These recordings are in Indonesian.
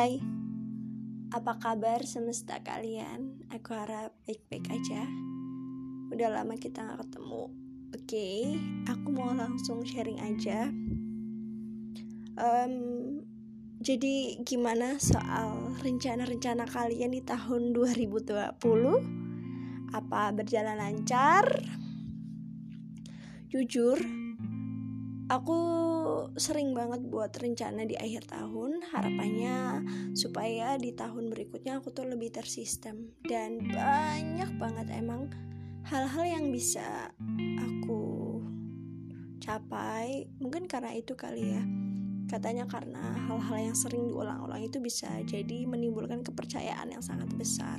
Hai, apa kabar semesta kalian? Aku harap baik-baik aja. Udah lama kita gak ketemu. Oke, okay, aku mau langsung sharing aja. Um, jadi gimana soal rencana-rencana kalian di tahun 2020? Apa berjalan lancar? Jujur, aku sering banget buat rencana di akhir tahun harapannya supaya di tahun berikutnya aku tuh lebih tersistem. Dan banyak banget emang hal-hal yang bisa aku capai mungkin karena itu kali ya. Katanya karena hal-hal yang sering diulang-ulang itu bisa jadi menimbulkan kepercayaan yang sangat besar.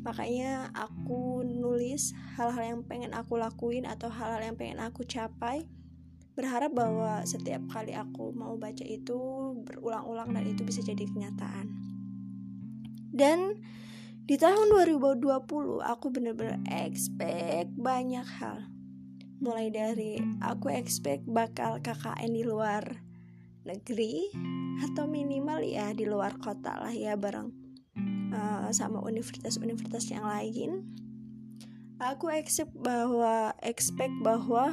Makanya aku nulis hal-hal yang pengen aku lakuin atau hal-hal yang pengen aku capai berharap bahwa setiap kali aku mau baca itu berulang-ulang dan itu bisa jadi kenyataan. Dan di tahun 2020 aku bener-bener expect banyak hal. Mulai dari aku expect bakal KKN di luar negeri atau minimal ya di luar kota lah ya bareng uh, sama universitas-universitas yang lain. Aku expect bahwa expect bahwa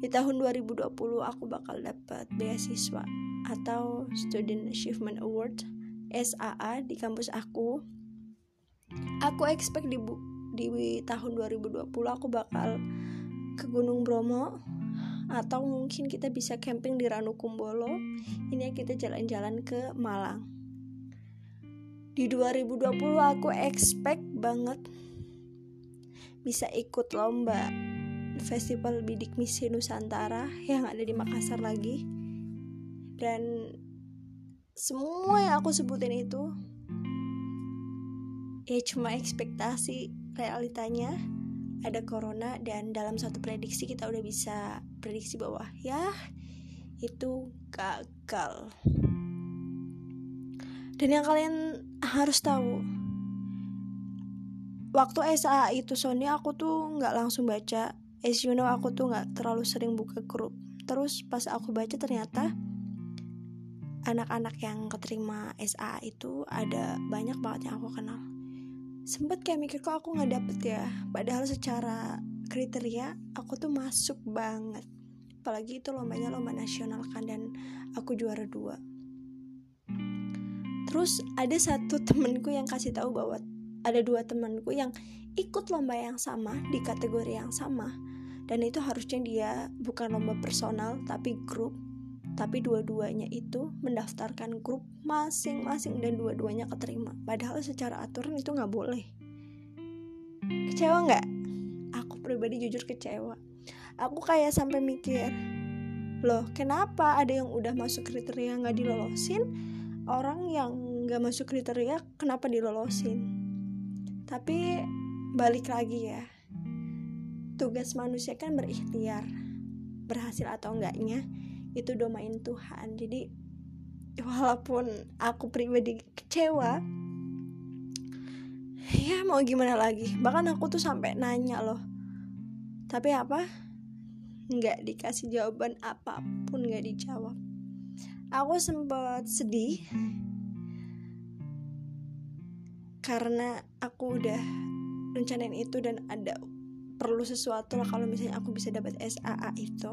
di tahun 2020 aku bakal dapat beasiswa atau Student Achievement Award SAA di kampus aku. Aku expect di di tahun 2020 aku bakal ke Gunung Bromo atau mungkin kita bisa camping di Ranukumbolo. Ini kita jalan-jalan ke Malang. Di 2020 aku expect banget bisa ikut lomba Festival Bidik Misi Nusantara yang ada di Makassar lagi. Dan semua yang aku sebutin itu ya cuma ekspektasi realitanya ada corona dan dalam satu prediksi kita udah bisa prediksi bahwa ya itu gagal. Dan yang kalian harus tahu waktu SA itu Sony aku tuh nggak langsung baca as you know aku tuh nggak terlalu sering buka grup. Terus pas aku baca ternyata anak-anak yang keterima SA itu ada banyak banget yang aku kenal. Sempet kayak mikir kok aku nggak dapet ya? Padahal secara kriteria aku tuh masuk banget. Apalagi itu lombanya lomba nasional kan dan aku juara dua. Terus ada satu temenku yang kasih tahu bahwa ada dua temanku yang ikut lomba yang sama di kategori yang sama dan itu harusnya dia bukan lomba personal tapi grup. Tapi dua-duanya itu mendaftarkan grup masing-masing dan dua-duanya keterima. Padahal secara aturan itu nggak boleh. Kecewa nggak? Aku pribadi jujur kecewa. Aku kayak sampai mikir loh kenapa ada yang udah masuk kriteria nggak dilolosin? Orang yang nggak masuk kriteria kenapa dilolosin? Tapi balik lagi ya tugas manusia kan berikhtiar berhasil atau enggaknya itu domain Tuhan. Jadi walaupun aku pribadi kecewa ya mau gimana lagi. Bahkan aku tuh sampai nanya loh tapi apa? Nggak dikasih jawaban apa pun nggak dijawab. Aku sempat sedih karena aku udah rencanain itu dan ada perlu sesuatu lah kalau misalnya aku bisa dapat SAA itu.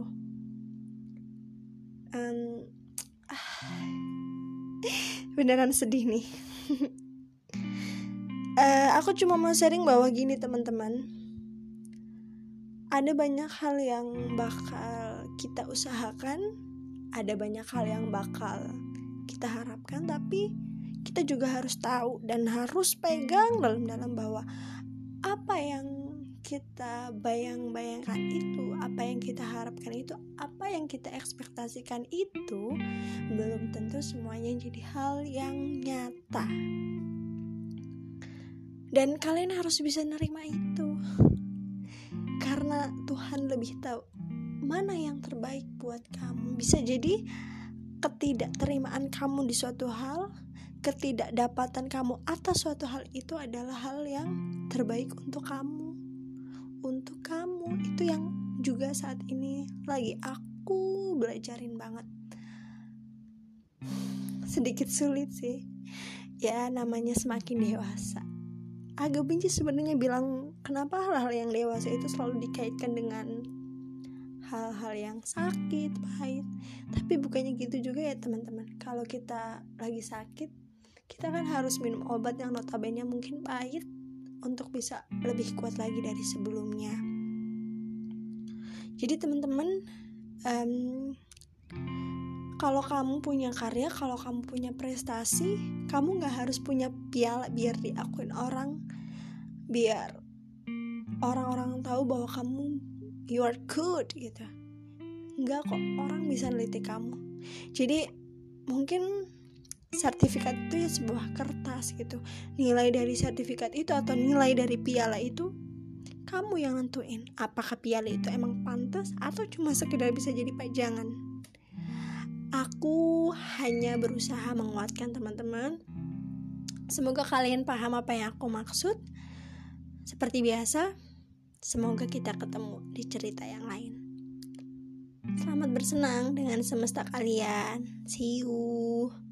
Um, ah, beneran sedih nih. Uh, aku cuma mau sharing bahwa gini teman-teman. Ada banyak hal yang bakal kita usahakan ada banyak hal yang bakal kita harapkan tapi kita juga harus tahu dan harus pegang dalam-dalam bahwa apa yang kita bayang-bayangkan itu, apa yang kita harapkan itu, apa yang kita ekspektasikan itu belum tentu semuanya jadi hal yang nyata. Dan kalian harus bisa nerima itu. Karena Tuhan lebih tahu mana yang terbaik buat kamu. Bisa jadi ketidakterimaan kamu di suatu hal, ketidakdapatan kamu atas suatu hal itu adalah hal yang terbaik untuk kamu untuk kamu. Itu yang juga saat ini lagi aku belajarin banget. Sedikit sulit sih. Ya namanya semakin dewasa. Agak benci sebenarnya bilang kenapa hal-hal yang dewasa itu selalu dikaitkan dengan hal-hal yang sakit, pahit. Tapi bukannya gitu juga ya teman-teman. Kalau kita lagi sakit, kita kan harus minum obat yang notabene mungkin pahit untuk bisa lebih kuat lagi dari sebelumnya. Jadi teman-teman, um, kalau kamu punya karya, kalau kamu punya prestasi, kamu nggak harus punya piala biar diakuin orang, biar orang-orang tahu bahwa kamu you are good gitu nggak kok orang bisa neliti kamu jadi mungkin sertifikat itu ya sebuah kertas gitu nilai dari sertifikat itu atau nilai dari piala itu kamu yang nentuin apakah piala itu emang pantas atau cuma sekedar bisa jadi pajangan aku hanya berusaha menguatkan teman-teman semoga kalian paham apa yang aku maksud seperti biasa Semoga kita ketemu di cerita yang lain. Selamat bersenang dengan semesta kalian. See you.